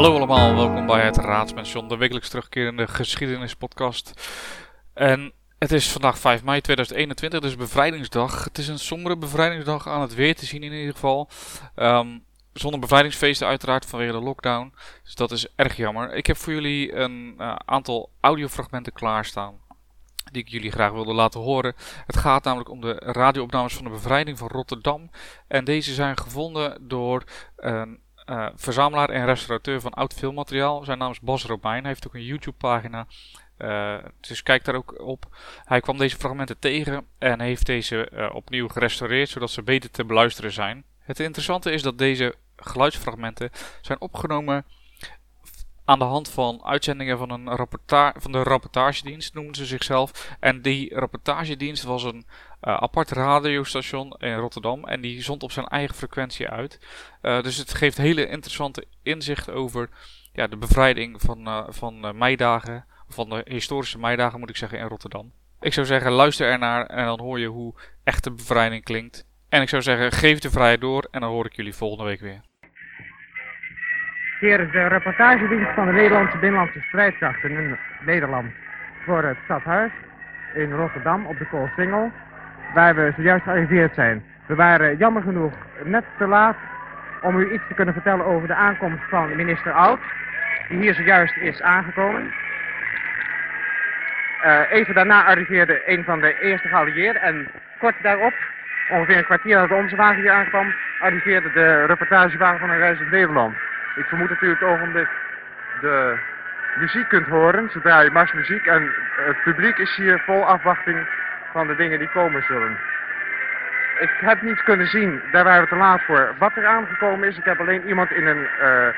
Hallo allemaal, welkom bij het Raadspension, de wekelijks terugkerende geschiedenispodcast. En het is vandaag 5 mei 2021, dus bevrijdingsdag. Het is een sombere bevrijdingsdag aan het weer te zien in ieder geval. Ehm, zonder bevrijdingsfeesten uiteraard vanwege de lockdown. Dus dat is erg jammer. Ik heb voor jullie een uh, aantal audiofragmenten klaarstaan. Die ik jullie graag wilde laten horen. Het gaat namelijk om de radioopnames van de bevrijding van Rotterdam. En deze zijn gevonden door een uh, verzamelaar en restaurateur van oud filmmateriaal. Zijn naam is Bas Robijn. Hij heeft ook een YouTube pagina. Uh, dus kijk daar ook op. Hij kwam deze fragmenten tegen en heeft deze uh, opnieuw gerestaureerd zodat ze beter te beluisteren zijn. Het interessante is dat deze geluidsfragmenten zijn opgenomen aan de hand van uitzendingen van, een rapporta van de rapportagedienst, noemen ze zichzelf. En die rapportagedienst was een uh, apart radiostation in Rotterdam en die zond op zijn eigen frequentie uit. Uh, dus het geeft hele interessante inzicht over ja, de bevrijding van, uh, van meidagen, van de historische meidagen moet ik zeggen, in Rotterdam. Ik zou zeggen, luister ernaar en dan hoor je hoe echte bevrijding klinkt. En ik zou zeggen, geef de vrijheid door en dan hoor ik jullie volgende week weer. Hier is de reportagedienst van de Nederlandse Binnenlandse Strijdkrachten in Nederland voor het stadhuis in Rotterdam op de Koolsingel, waar we zojuist gearriveerd zijn. We waren jammer genoeg net te laat om u iets te kunnen vertellen over de aankomst van minister Oud, die hier zojuist is aangekomen. Uh, even daarna arriveerde een van de eerste geallieerden en kort daarop, ongeveer een kwartier nadat onze wagen hier aankwam, arriveerde de reportagewagen van een reis in Nederland. Ik vermoed dat u het ogenblik de muziek kunt horen. Ze draaien marsmuziek en het publiek is hier vol afwachting van de dingen die komen zullen. Ik heb niet kunnen zien, daar waren we te laat voor, wat er aangekomen is. Ik heb alleen iemand in een uh,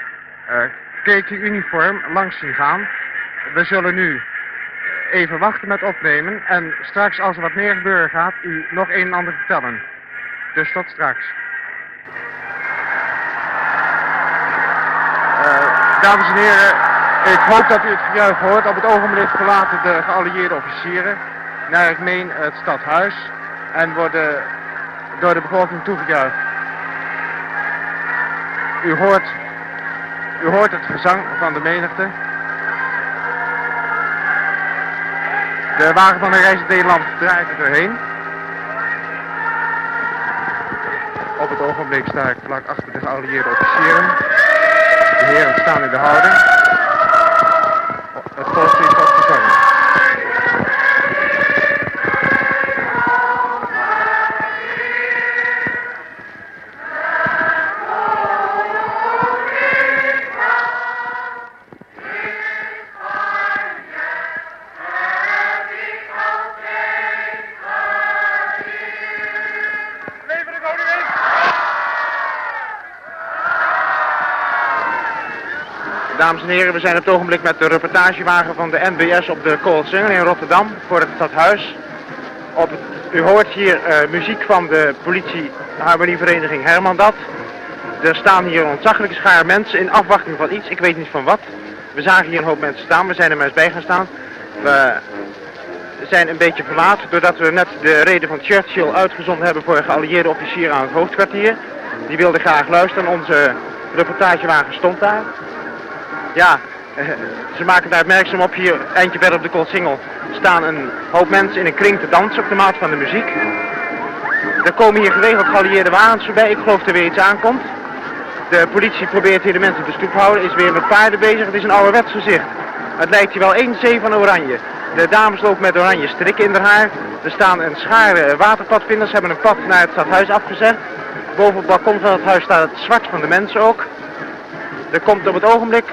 uh, keki-uniform langs zien gaan. We zullen nu even wachten met opnemen en straks als er wat meer gebeuren gaat, u nog een en ander vertellen. Dus tot straks. Dames en heren, ik hoop dat u het gejuich hoort. Op het ogenblik verlaten de geallieerde officieren naar meen het stadhuis en worden door de bevolking toegejuicht. U hoort, u hoort het gezang van de menigte. De wagen van de reis in Nederland draait er doorheen. Op het ogenblik sta ik vlak achter de geallieerde officieren. De heren staan in de houding. Het volk is Dames en heren, we zijn op het ogenblik met de reportagewagen van de NBS op de Koolsingel in Rotterdam voor het stadhuis. Op het, u hoort hier uh, muziek van de politie harmonievereniging Hermandat. Er staan hier een ontzaglijke schaar mensen in afwachting van iets, ik weet niet van wat. We zagen hier een hoop mensen staan, we zijn er maar eens bij gaan staan. We zijn een beetje verlaat doordat we net de reden van Churchill uitgezonden hebben voor geallieerde officieren aan het hoofdkwartier. Die wilden graag luisteren, onze reportagewagen stond daar. Ja, uh, ze maken daar opmerkzaam op. Hier, eindje verder op de Koolsingel, staan een hoop mensen in een kring te dansen op de maat van de muziek. Er komen hier geregeld geallieerde wagens voorbij. Ik geloof dat er weer iets aankomt. De politie probeert hier de mensen op de stoep te houden. Is weer met paarden bezig. Het is een ouderwets gezicht. Het lijkt hier wel één zee van oranje. De dames lopen met oranje strikken in haar haar. Er staan een schare waterpadvinders. Hebben een pad naar het stadhuis afgezet. Boven het balkon van het huis staat het zwart van de mensen ook. Er komt op het ogenblik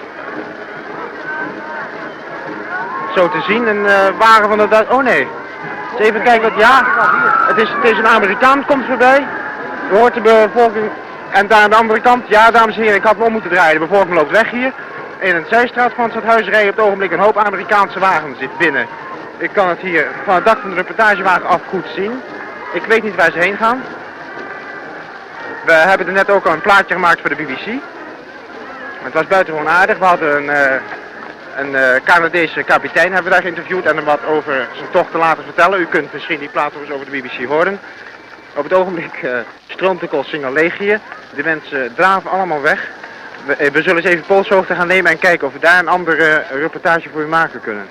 te zien. Een uh, wagen van de Duits. Oh nee. Even kijken wat. Ja, het is, het een Amerikaan, komt voorbij. U hoort de bevolking. En daar aan de andere kant. Ja, dames en heren, ik had me om moeten draaien. De bevolking loopt weg hier. In een zijstraat van het stadhuis rijden op het ogenblik een hoop Amerikaanse wagens zit binnen. Ik kan het hier van het dak van de reportagewagen af goed zien. Ik weet niet waar ze heen gaan. We hebben er net ook al een plaatje gemaakt voor de BBC. Het was buitengewoon aardig. We hadden een, uh, een uh, Canadese kapitein hebben we daar geïnterviewd en hem wat over zijn tocht te laten vertellen. U kunt misschien die plaat over de BBC horen. Op het ogenblik uh, stroomt de. De mensen draven allemaal weg. we, we zullen eens even polshoogte gaan nemen en kijken of we daar een andere reportage voor u maken kunnen.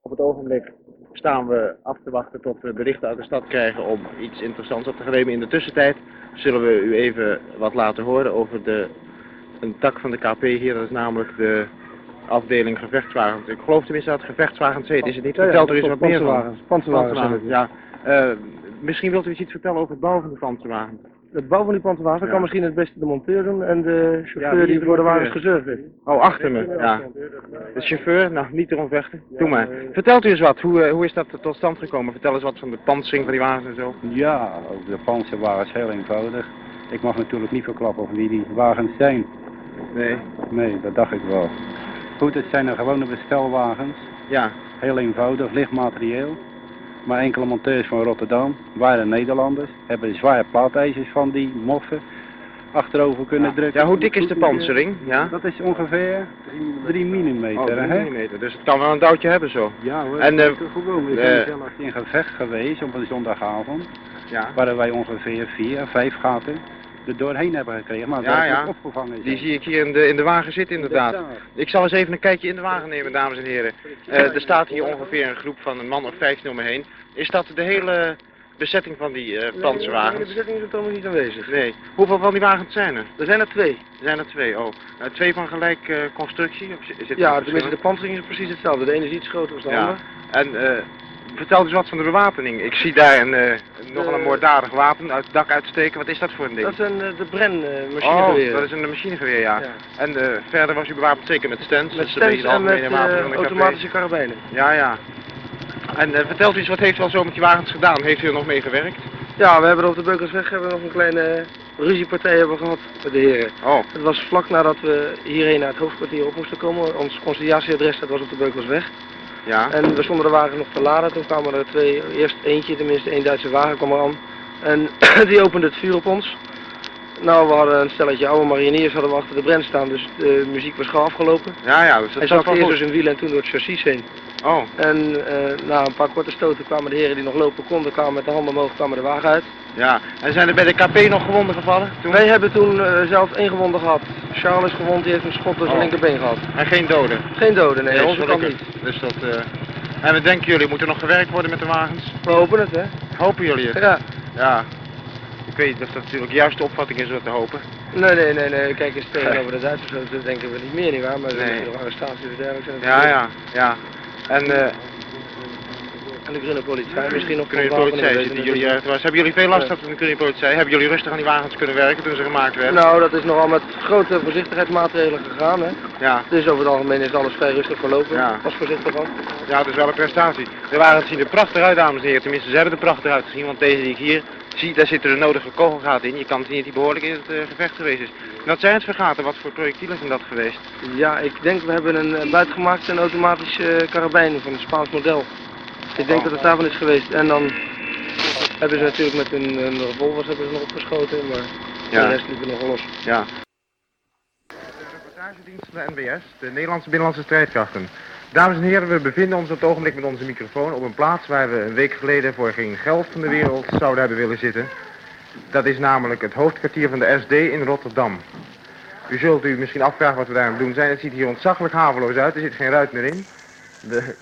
Op het ogenblik staan we af te wachten tot we berichten uit de stad krijgen om iets interessants op te nemen. In de tussentijd zullen we u even wat laten horen over de, een tak van de KP hier. Dat is namelijk de afdeling gevechtswagens. Ik geloof tenminste dat het gevechtswagens heet. Is het niet? Vertelt er eens wat meer van. Panzerwagens zijn het. Ja. Eh, misschien wilt u eens iets vertellen over het bouwen van de panzerwagen. Het bouwen van die panzerwagen Ja. kan misschien het beste de monteur doen en de chauffeur die voor de wagens gezorgd heeft. Oh, achter me, ja. De chauffeur, nou, niet erom vechten. Doe maar. Vertelt u eens wat, hoe, eh, hoe is dat tot stand gekomen? Vertel eens wat van de pansering van die wagens en zo. Ja, over de panzerwagens heel eenvoudig. Ik mag natuurlijk niet verklappen over wie die wagens zijn. Nee. Nee, dat dacht ik wel. Goed, het zijn er gewone bestelwagens. Ja, Heel eenvoudig, licht materieel. Maar enkele monteurs van Rotterdam, waren Nederlanders, hebben zware plaatijzers van die moffen achterover kunnen drukken. ja hoe dik is de pansering? Ja? Dat is ongeveer 3 mm. Oh, hè? millimeter. Dus het kan wel een touwtje hebben zo. Ja hoor, En, eh, gewoon, we eh, zijn zelfs in gevecht geweest op een zondagavond. Ja. Waar wij ongeveer vier, vijf gaten er doorheen hebben gekregen, maar Ja, ja. is opgevangen. Die zijn. zie ik hier in de, in de wagen zitten inderdaad. Ik zal eens even een kijkje in de wagen nemen, dames en heren. Eh, er staat hier ongeveer een groep van een man of 15 om me heen. Is dat de hele bezetting van die eh De panzerwagens? bezetting is het moment niet aanwezig. Nee. Hoeveel van die wagens zijn er? Er zijn er twee. Er zijn er twee, oh. Eh, twee van gelijk constructie? Of is het Ja, tenminste de pansering is precies hetzelfde. De ene is iets groter dan de Ja. andere. En vertel eens wat van de bewapening. Ik zie daar een, eh, nogal een Eh, moorddadig wapen uit het dak uitsteken. Wat is dat voor een ding? Dat zijn eh, de Bren eh oh, dat is een machinegeweer, ja. Ja. En verder was u bewapend zeker met stands? Met is een stands de en met automatische karabijnen. Ja, ja. En vertelt u eens, wat heeft u al zo met die wagens gedaan? Heeft u er nog mee gewerkt? Ja, we hebben er op de Beukelsweg hebben we nog een kleine ruziepartij hebben gehad met de heren. Oh, Het was vlak nadat we hierheen naar het hoofdkwartier op moesten komen. Ons conciliatieadres dat was op de Beukelsweg. Ja. En we stonden de wagen nog te laden. Toen kwamen er twee, eerst eentje, tenminste één Duitse wagen kwam er aan. En die opende het vuur op ons. Nou, we hadden een stelletje oude mariniers hadden we achter de brand staan, dus de muziek was gauw afgelopen. Ja, ja, dus dat Hij zakte wel eerst door zijn wielen en toen door het chassis heen. Oh, En eh, na een paar korte stoten kwamen de heren die nog lopen konden, kwamen met de handen omhoog, kwamen de wagen uit. ja. En zijn er bij de KP nog gewonden gevallen toen? Wij hebben toen eh, zelf één gewonde gehad. Charles is gewond, die heeft een schot door zijn Oh. linkerbeen gehad. En geen doden? Geen doden, nee, Nee, onze kant gelukkig. niet. Dus dat... eh, En wat denken jullie? Moet er nog gewerkt worden met de wagens? We hopen het, hè? Hopen jullie het? Ja. Ja. Ik weet niet of dat natuurlijk juist de opvatting is wat te hopen. Nee, nee, nee, nee. Kijk eens tegenover de Duitsers, dat denken we niet meer, nietwaar? Maar er zijn Nee. natuurlijk arrestaties en dergelijke. Ja, ja, ja. En eh En de groene politie, misschien nog wapen, politie zitten jullie natuurlijk ergens? Hebben jullie veel last gehad van de kunnen politie? Hebben jullie rustig aan die wagens kunnen werken toen ze gemaakt niet. werden? Nou, dat is nogal met grote voorzichtigheidsmaatregelen gegaan, hè? Ja. Dus over het algemeen is alles vrij rustig verlopen. Ja. Pas voorzichtig van. Ja, het is wel een prestatie. De wagens zien er prachtig uit, dames en heren. Tenminste, ze hebben er prachtig uitgezien, want deze die ik hier zie, daar zitten de nodige kogelgaten in. Je kan zien dat die behoorlijk in het eh, gevecht geweest is. Wat zijn het voor gaten? Wat voor projectielen zijn dat geweest? Ja, ik denk we hebben een eh, buitengemaakte en automatische eh, karabijn van een Spaans model. Ik denk dat het daarvan is geweest. En dan hebben ze natuurlijk met een, een revolvers hebben ze nog opgeschoten, maar Ja. de rest liep er nog los. Ja. De reportagedienst van de NBS, de Nederlandse Binnenlandse Strijdkrachten. Dames en heren, we bevinden ons op het ogenblik met onze microfoon op een plaats waar we een week geleden voor geen geld van de wereld zouden hebben willen zitten. Dat is namelijk het hoofdkwartier van de SD in Rotterdam. U zult u misschien afvragen wat we daar aan het doen zijn. Het ziet hier ontzaglijk haveloos uit, er zit geen ruit meer in. De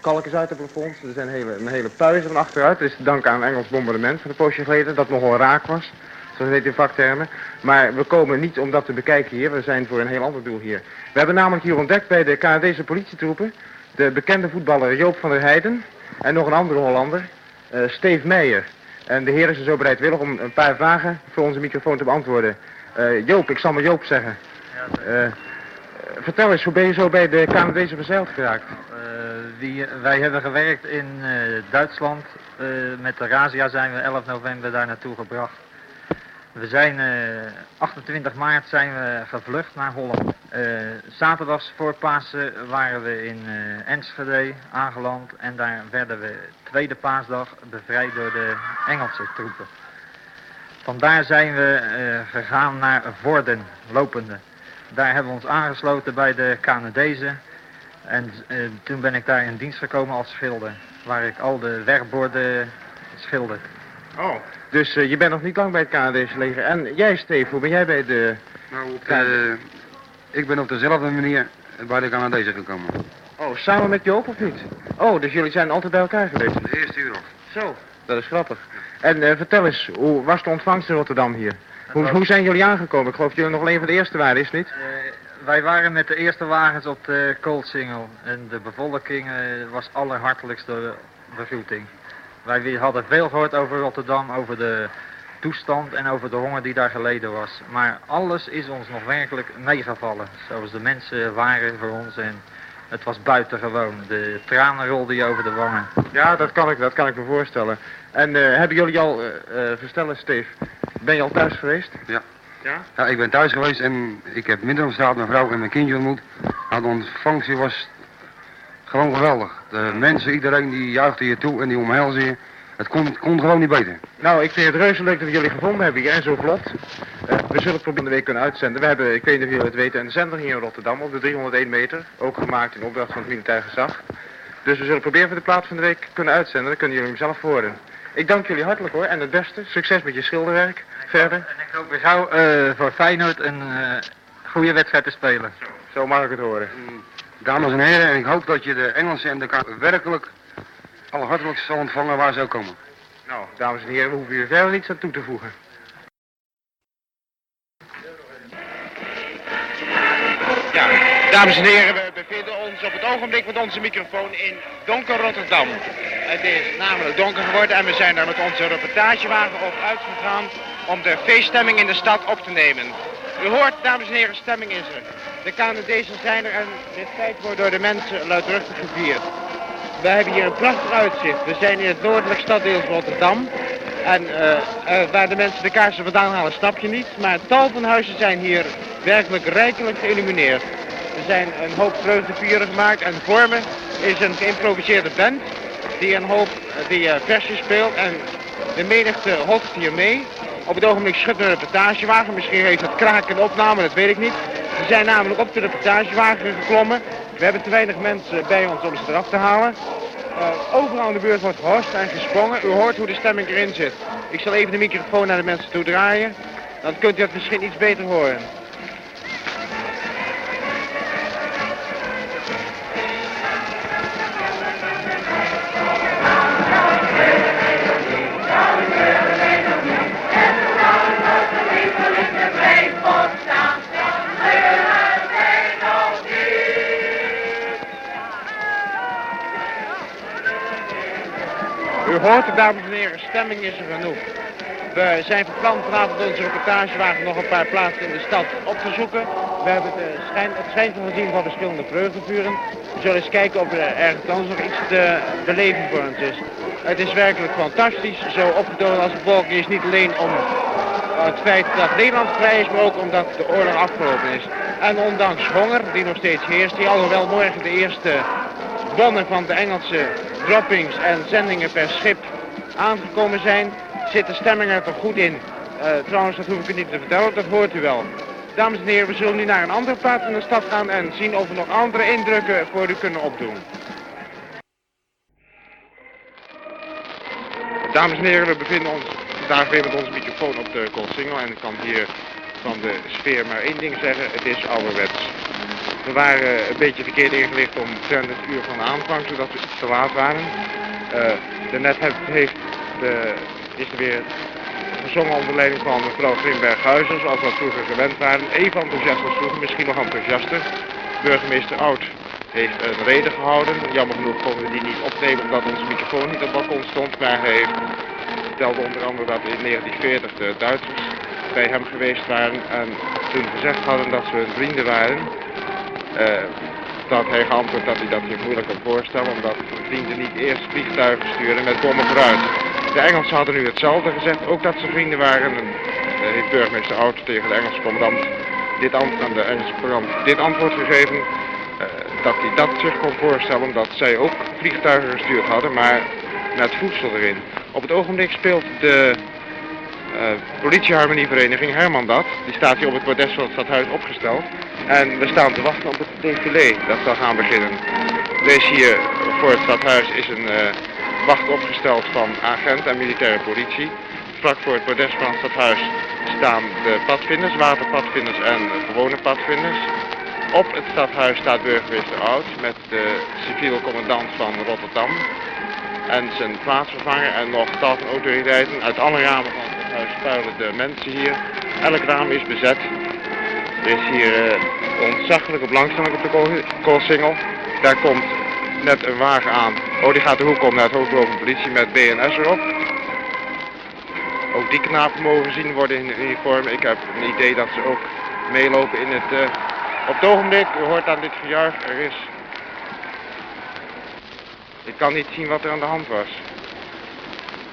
kalk is uit het plafond, er zijn hele, een hele puizen van achteruit. Dat is te danken aan een Engels bombardement van een poosje geleden, dat nogal raak was. Zoals het heet in vaktermen. Maar we komen niet om dat te bekijken hier, we zijn voor een heel ander doel hier. We hebben namelijk hier ontdekt bij de Canadese politietroepen de bekende voetballer Joop van der Heijden en nog een andere Hollander, eh Steve Meijer. En de heer is er zo bereidwillig om een paar vragen voor onze microfoon te beantwoorden. Eh, Joop, ik zal maar Joop zeggen. Eh, vertel eens, hoe ben je zo bij de Canadese verzeild geraakt? Die, wij hebben gewerkt in Duitsland. Met de Razia zijn we 11 november daar naartoe gebracht. We zijn eh, 28 maart zijn we gevlucht naar Holland. Eh, zaterdags voor Pasen waren we in eh, Enschede aangeland en daar werden we tweede paasdag bevrijd door de Engelse troepen. Vandaar zijn we eh, gegaan naar Vorden, lopende. Daar hebben we ons aangesloten bij de Canadezen. En eh, toen ben ik daar in dienst gekomen als schilder, waar ik al de werkborden schilder. Oh. Dus eh, je bent nog niet lang bij het Canadese leger. En jij, Steve, hoe ben jij bij de Nou, eh, ik ben op dezelfde manier waar ik aan deze gekomen. Oh, samen met Joop of niet? Oh, dus jullie zijn altijd bij elkaar geweest? De eerste uur of. Zo. Dat is grappig. En eh, vertel eens, hoe was de ontvangst in Rotterdam hier? Hoe, hoe zijn jullie aangekomen? Ik geloof dat jullie nog wel een van de eerste waren, is het niet? Wij waren met de eerste wagens op de Koolsingel en de bevolking eh, was allerhartelijkste begroeting. Wij hadden veel gehoord over Rotterdam, over de toestand en over de honger die daar geleden was. Maar alles is ons nog werkelijk meegevallen, zoals de mensen waren voor ons en het was buitengewoon. De tranen rolden je over de wangen. Ja, dat kan ik, dat kan ik me voorstellen. En eh, hebben jullie al, eh eh, vertellen Steve, ben je al thuis geweest? Ja. Ja? Ja, ik ben thuis geweest en ik heb midden op straat mijn vrouw en mijn kindje ontmoet. Nou, de ontvangst was gewoon geweldig. De mensen, iedereen die juichte je toe en die omhelzen je. Het kon, kon gewoon niet beter. Nou, ik vind het reuze leuk dat we jullie gevonden hebben hier en zo vlot. Eh, we zullen het proberen de week kunnen uitzenden. We hebben, ik weet niet of jullie het weten, een zender hier in Rotterdam op de 301 meter. Ook gemaakt in opdracht van het militair gezag. Dus we zullen proberen voor de plaats van de week kunnen uitzenden. Dan kunnen jullie hem zelf horen. Ik dank jullie hartelijk hoor en het beste. Succes met je schilderwerk. Verder. En ik hoop weer gauw eh, voor Feyenoord een eh, goede wedstrijd te spelen. Zo mag ik het horen. Dames en heren, en ik hoop dat je de Engelsen en de K werkelijk allerhartelijkst zal ontvangen waar ze ook komen. Nou, dames en heren, we hoeven hier verder niets aan toe te voegen. Ja, dames en heren, we bevinden ons op het ogenblik met onze microfoon in donker Rotterdam. Het is namelijk donker geworden en we zijn daar met onze reportagewagen op uitgegaan om de feeststemming in de stad op te nemen. U hoort, dames en heren, stemming is er. De Canadese zijn er en dit feit wordt door de mensen luidruchtig gevierd. We hebben hier een prachtig uitzicht. We zijn in het noordelijk staddeel van Rotterdam. En eh, eh, waar de mensen de kaarsen vandaan halen, snap je niet. Maar tal van huizen zijn hier werkelijk rijkelijk geïllumineerd. Er zijn een hoop vreugdevieren gemaakt en vormen is een geïmproviseerde band die een hoop eh, die, versjes speelt. En de menigte hoft hier mee. Op het ogenblik schudt een reportagewagen. Misschien heeft het kraken opname, dat weet ik niet. Ze zijn namelijk op de reportagewagen geklommen. We hebben te weinig mensen bij ons om ze eraf te halen. Eh, overal in de buurt wordt gehorst en gesprongen. U hoort hoe de stemming erin zit. Ik zal even de microfoon naar de mensen toe draaien. Dan kunt u het misschien iets beter horen. Het, dames en heren, stemming is er genoeg. We zijn van plan vanavond onze reportagewagen nog een paar plaatsen in de stad op te zoeken. We hebben het, eh, schijn, het schijnsel gezien van verschillende vreugdevuren. We zullen eens kijken of er ergens nog iets te beleven voor ons is. Het is werkelijk fantastisch, zo opgetogen als bevolking is niet alleen om het feit dat Nederland vrij is, maar ook omdat de oorlog afgelopen is. En ondanks honger, die nog steeds heerst, die alhoewel morgen de eerste bonnen van de Engelse droppings en zendingen per schip aangekomen zijn, zit de stemming er toch goed in. Eh, trouwens, dat hoef ik u niet te vertellen, dat hoort u wel. Dames en heren, we zullen nu naar een andere plaats in de stad gaan en zien of we nog andere indrukken voor u kunnen opdoen. Dames en heren, we bevinden ons vandaag weer met onze microfoon op de Koolsingel en ik kan hier van de sfeer maar één ding zeggen, het is ouderwets. We waren een beetje verkeerd ingelicht om het uur van aanvang, zodat we te laat waren. Eh daarnet heeft, heeft de, is er weer gezongen onder leiding van mevrouw Grimberg-Huizen, zoals we vroeger gewend waren. Even enthousiast als vroeger, misschien nog enthousiaster. Burgemeester Oud heeft een reden gehouden. Jammer genoeg konden we die niet opnemen omdat onze microfoon niet op het balkon stond. Maar hij vertelde onder andere dat in 1940 de Duitsers bij hem geweest waren en toen gezegd hadden dat ze hun vrienden waren. Eh, dat hij geantwoord dat hij dat zich moeilijk kon voorstellen, omdat vrienden niet eerst vliegtuigen sturen met bommen vooruit. De Engelsen hadden nu hetzelfde gezegd, ook dat ze vrienden waren. En eh, heeft burgemeester Oud tegen de Engelse commandant dit aan de Engelse commandant dit antwoord gegeven. eh, dat hij dat zich kon voorstellen, omdat zij ook vliegtuigen gestuurd hadden, maar met voedsel erin. Op het ogenblik speelt de eh, politieharmonievereniging Herman dat. Die staat hier op het bordes van het stadhuis opgesteld. En we staan te wachten op het défilé dat zal gaan beginnen. Is hier voor het stadhuis is een eh, wacht opgesteld van agent en militaire politie. vlak voor het bordes van het stadhuis staan de padvinders, waterpadvinders en gewone padvinders. Op het stadhuis staat burgemeester Oud met de civiel commandant van Rotterdam en zijn plaatsvervanger en nog tal van autoriteiten. Uit alle ramen van het stadhuis spuilen de mensen hier. Elk raam is bezet. Er is hier uh, ontzaglijke belangstelling op de kool- koolsingel. Daar komt net een wagen aan. Oh, die gaat de hoek om naar het hoofdbureau van politie met BNS erop. Ook die knapen mogen gezien worden in uniform. Ik heb een idee dat ze ook meelopen in het... eh, op het ogenblik, u hoort aan dit gejuich, er is... Ik kan niet zien wat er aan de hand was.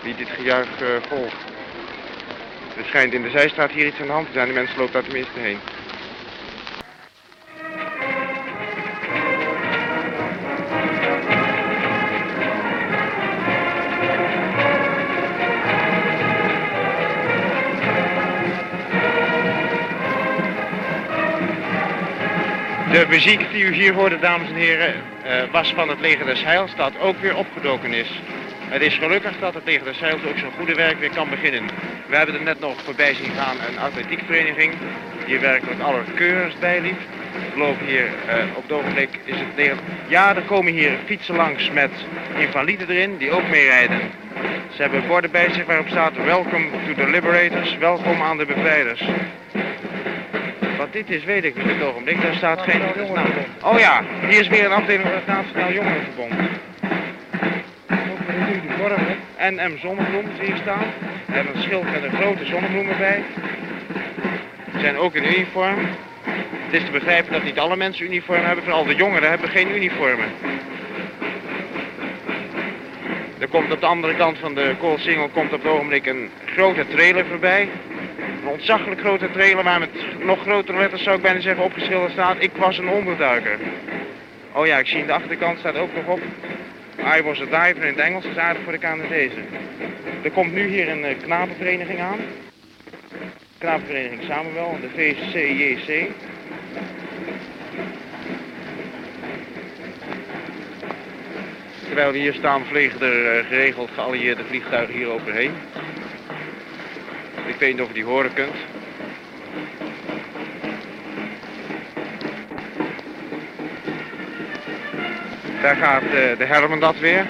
Wie dit gejuich eh, volgt. Er schijnt in de zijstraat hier iets aan de hand te zijn. De mensen lopen daar tenminste heen. Muziek die u hier hoorde, dames en heren, eh, was van het Leger des Heils, dat ook weer opgedoken is. Het is gelukkig dat het Leger des Heils ook zijn goede werk weer kan beginnen. We hebben er net nog voorbij zien gaan een atletiekvereniging, die werkelijk allerkeurigst bijliep. We lopen hier, eh, op het ogenblik is het leger... Ja, er komen hier fietsen langs met invaliden erin, die ook meerijden. Ze hebben borden bij zich waarop staat, welcome to the liberators, welkom aan de bevrijders. Dit is, weet ik niet op het ogenblik. Daar staat geen naam. Oh ja, hier is weer een afdeling van het Nationaal Jongerenverbond. En M. Zonnebloem zie je staan. Hebben een schild met een grote zonnebloem erbij. Ze zijn ook in uniform. Het is te begrijpen dat niet alle mensen uniform hebben. Vooral de jongeren hebben geen uniformen. Er komt op de andere kant van de koolsingel komt op het ogenblik een grote trailer voorbij. Een ontzaglijk grote trailer waar met nog grotere letters zou ik bijna zeggen opgeschilderd staat. Ik was een onderduiker. Oh ja, ik zie in de achterkant staat ook nog op. I was a diver in het Engels, is aardig voor de Canadezen. Er komt nu hier een eh, knapenvereniging aan. Knapenvereniging Samuel, de VCJC. Terwijl we hier staan vliegen er eh, geregeld geallieerde vliegtuigen hier overheen. Ik weet niet of je die horen kunt. Daar gaat eh, de Hermendat weer.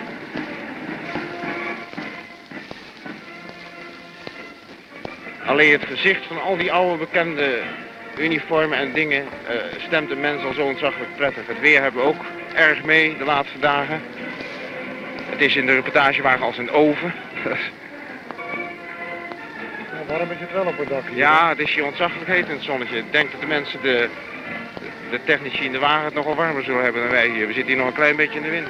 Alleen het gezicht van al die oude bekende uniformen en dingen eh, stemt de mens al zo ontzaglijk prettig. Het weer hebben we ook erg mee de laatste dagen. Het is in de reportagewagen als een oven. Is het wel op het dak? Ja, het is hier ontzaglijk heet in het zonnetje. Ik denk dat de mensen, de, de technici in de wagen het nogal warmer zullen hebben dan wij hier. We zitten hier nog een klein beetje in de wind.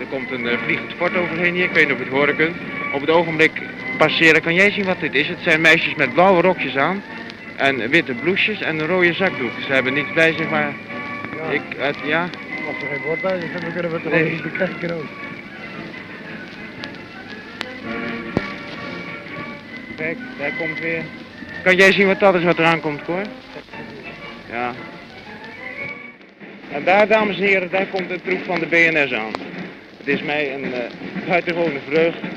Er komt een eh, vliegend fort overheen hier, ik weet niet of je het horen kunt. Op het ogenblik passeren, kan jij zien wat dit is? Het zijn meisjes met blauwe rokjes aan en witte blouses en een rode zakdoek. Ze hebben niets bij zich, maar ik, het, ja, Als er geen woord bij is, dan kunnen we het toch Nee. niet bekijken ook. Kijk, daar komt weer. Kan jij zien wat dat is wat eraan komt, Cor? Ja. En daar, dames en heren, daar komt de troep van de BNS aan. Het is mij een eh buitengewone vreugde.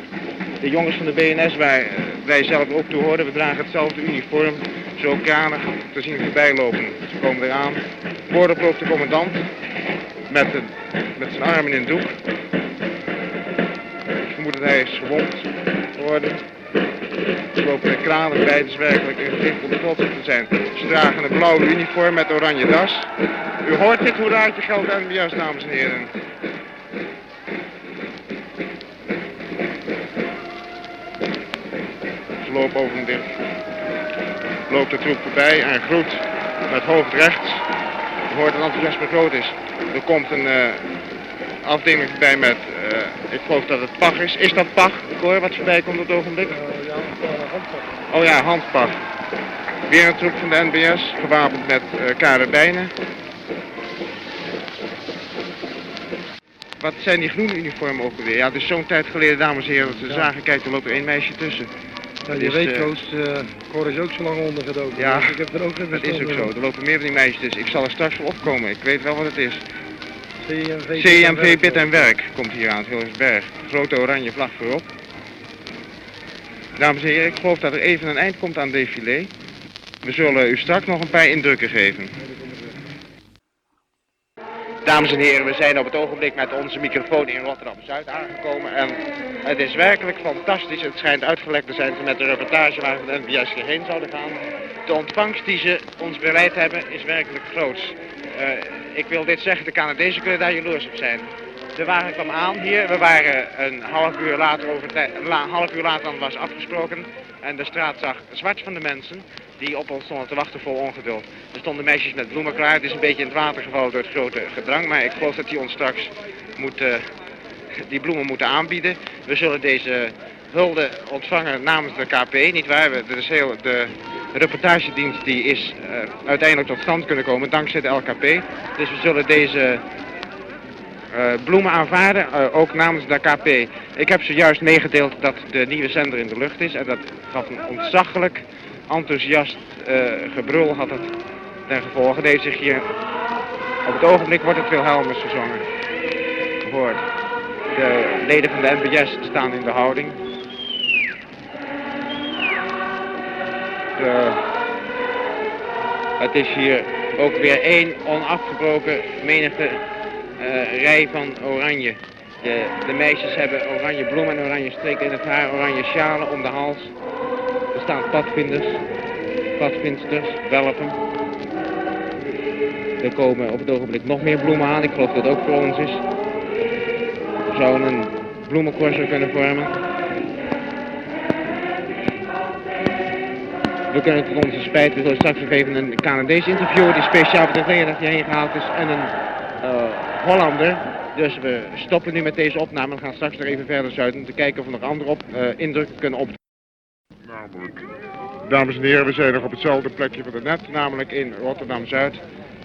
De jongens van de BNS, waar eh, wij zelf ook toe horen, we dragen hetzelfde uniform, zo kranig te zien voorbij lopen. Ze komen eraan. Voorop loopt de commandant met, met zijn armen in een doek. Ik vermoed dat hij is gewond geworden. Er kranig bij, het is werkelijk een gezicht om trots te zijn. Ze dragen een blauwe uniform met oranje das. U hoort dit hoeraatje geld aan de juist, dames en heren. Ze lopen over een dicht. Loopt de troep voorbij en groet met hoofd rechts. U hoort dat enthousiasme groot is. Er komt een eh, afdeling voorbij met, eh, ik geloof dat het PAG is. Is dat PAG, Cor, wat voorbij komt op het ogenblik? Handpak. Oh ja, handpag. Weer een troep van de NBS, gewapend met eh karabijnen. Wat zijn die groene uniformen ook alweer? Ja, het is zo'n tijd geleden, dames en heren, dat we zagen, kijk, er loopt er één meisje tussen. Ja, die is, weet eh, Koos, eh Cor is ook zo lang ondergedoken. Ja, dus ik heb er ook Dat is ook zo, er lopen meer van die meisjes tussen. Ik zal er straks voor opkomen, ik weet wel wat het is. CMV, CMV Bid en Werk komt hier aan, het Hilversberg. Grote oranje vlag voorop. Dames en heren, ik geloof dat er even een eind komt aan het défilé. We zullen u straks nog een paar indrukken geven. Dames en heren, we zijn op het ogenblik met onze microfoon in Rotterdam-Zuid aangekomen. En het is werkelijk fantastisch. Het schijnt uitgelekt te zijn met de reportage waar we de NBS hierheen zouden gaan. De ontvangst die ze ons bereid hebben is werkelijk groots. Uh, ik wil dit zeggen, de Canadezen kunnen daar jaloers op zijn. De wagen kwam aan hier. We waren een half uur later, over een half uur later dan was afgesproken. En de straat zag zwart van de mensen die op ons stonden te wachten vol ongeduld. Er stonden meisjes met bloemen klaar. Het is een beetje in het water gevallen door het grote gedrang. Maar ik geloof dat die ons straks moeten, die bloemen moeten aanbieden. We zullen deze hulde ontvangen namens de KP, niet waar? Heel, de reportagedienst die is uh, uiteindelijk tot stand kunnen komen dankzij de LKP. Dus we zullen deze bloemen aanvaarden, uh, ook namens de KP. Ik heb zojuist meegedeeld dat de nieuwe zender in de lucht is en dat gaf een ontzaglijk enthousiast uh, gebrul had het ten gevolge. Deze zich hier, op het ogenblik wordt het Wilhelmus gezongen. Gehoord. De leden van de NBS staan in de houding. Het is hier ook weer één onafgebroken menigte uh, rij van oranje. De, de, meisjes hebben oranje bloemen en oranje streken in het haar, oranje sjalen om de hals. Er staan padvinders, padvindsters, welpen. Er komen op het ogenblik nog meer bloemen aan. Ik geloof dat het ook voor ons is. We zouden een bloemencorso kunnen vormen. We kunnen tot onze spijt, we straks even een Canadees interviewen die speciaal voor de heen gehaald is. En een Hollander. Dus we stoppen nu met deze opname en gaan straks nog even verder zuiden om te kijken of we nog andere op, uh, indrukken kunnen op. Namelijk, dames en heren, we zijn nog op hetzelfde plekje van net, namelijk in Rotterdam-Zuid.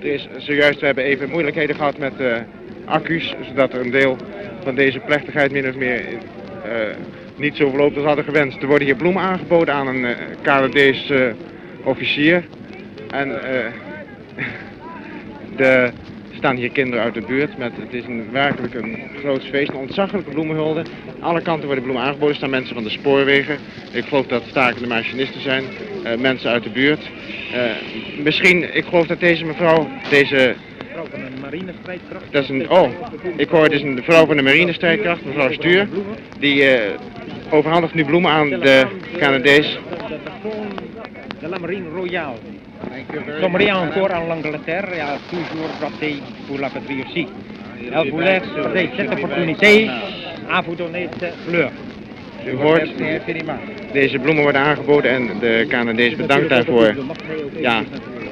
Er is zojuist, we hebben even moeilijkheden gehad met uh, accu's, zodat er een deel van deze plechtigheid min of meer uh, niet zo verloopt als hadden gewenst. Er worden hier bloemen aangeboden aan een Canadees officier. En de staan hier kinderen uit de buurt. Met, het is een, werkelijk een groot feest, een ontzaglijke bloemenhulde. Alle kanten worden bloemen aangeboden. Er staan mensen van de spoorwegen. Ik geloof dat stakende machinisten zijn. Uh, mensen uit de buurt. Uh, misschien, ik geloof dat deze mevrouw, deze... Van de marinestrijdkracht. Dat is een, oh, ik hoor, het is een vrouw van de marinestrijdkracht, mevrouw Stuur. Die uh, overhandigt nu bloemen aan de Canadees. De la Marine Royale. Sommeria encore en l'Angleterre et a toujours frappé pour la aussi. Elle voulait peut-être cette opportunité à vous donner cette fleur. U hoort, deze bloemen worden aangeboden en de Canadees bedankt daarvoor. Ja,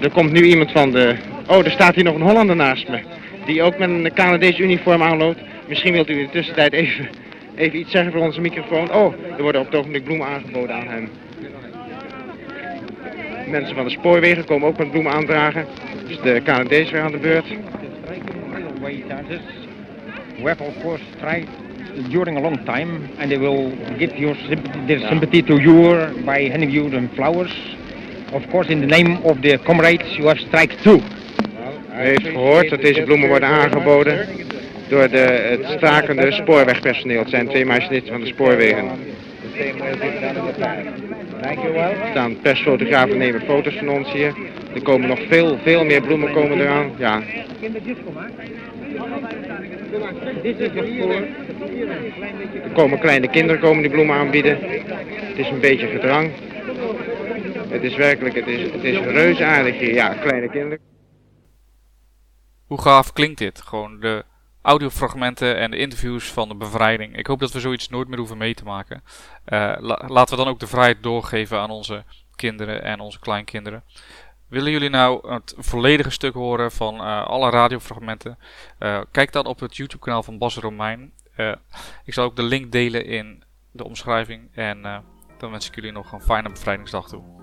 er komt nu iemand van de... Oh, er staat hier nog een Hollander naast me. Die ook met een Canadees uniform aanloopt. Misschien wilt u in de tussentijd even, even iets zeggen voor onze microfoon. Oh, er worden op het ogenblik bloemen aangeboden aan hem. Mensen van de spoorwegen komen ook met bloemen aandragen. Dus de Canadees weer aan de beurt. We have of course tried during a long time and they will give your sympathy, their sympathy to you by handing you the flowers. Of course in the name of the comrades you have strike too. U heeft gehoord dat deze bloemen worden aangeboden door de, het stakende spoorwegpersoneel. Het zijn twee machinisten van de spoorwegen. Er staan persfotografen nemen foto's van ons hier. Er komen nog veel, veel meer bloemen komen eraan. Ja. Er komen kleine kinderen komen die bloemen aanbieden. Het is een beetje gedrang. Het is werkelijk, het is, het is reuze aardig hier. Ja, kleine kinderen. Hoe gaaf klinkt dit? Gewoon de audiofragmenten en de interviews van de bevrijding. Ik hoop dat we zoiets nooit meer hoeven mee te maken. Uh, laten we dan ook de vrijheid doorgeven aan onze kinderen en onze kleinkinderen. Willen jullie nou het volledige stuk horen van uh, alle radiofragmenten? Uh, kijk dan op het YouTube kanaal van Bas Romein. ik zal ook de link delen in de omschrijving. En dan wens ik jullie nog een fijne bevrijdingsdag toe.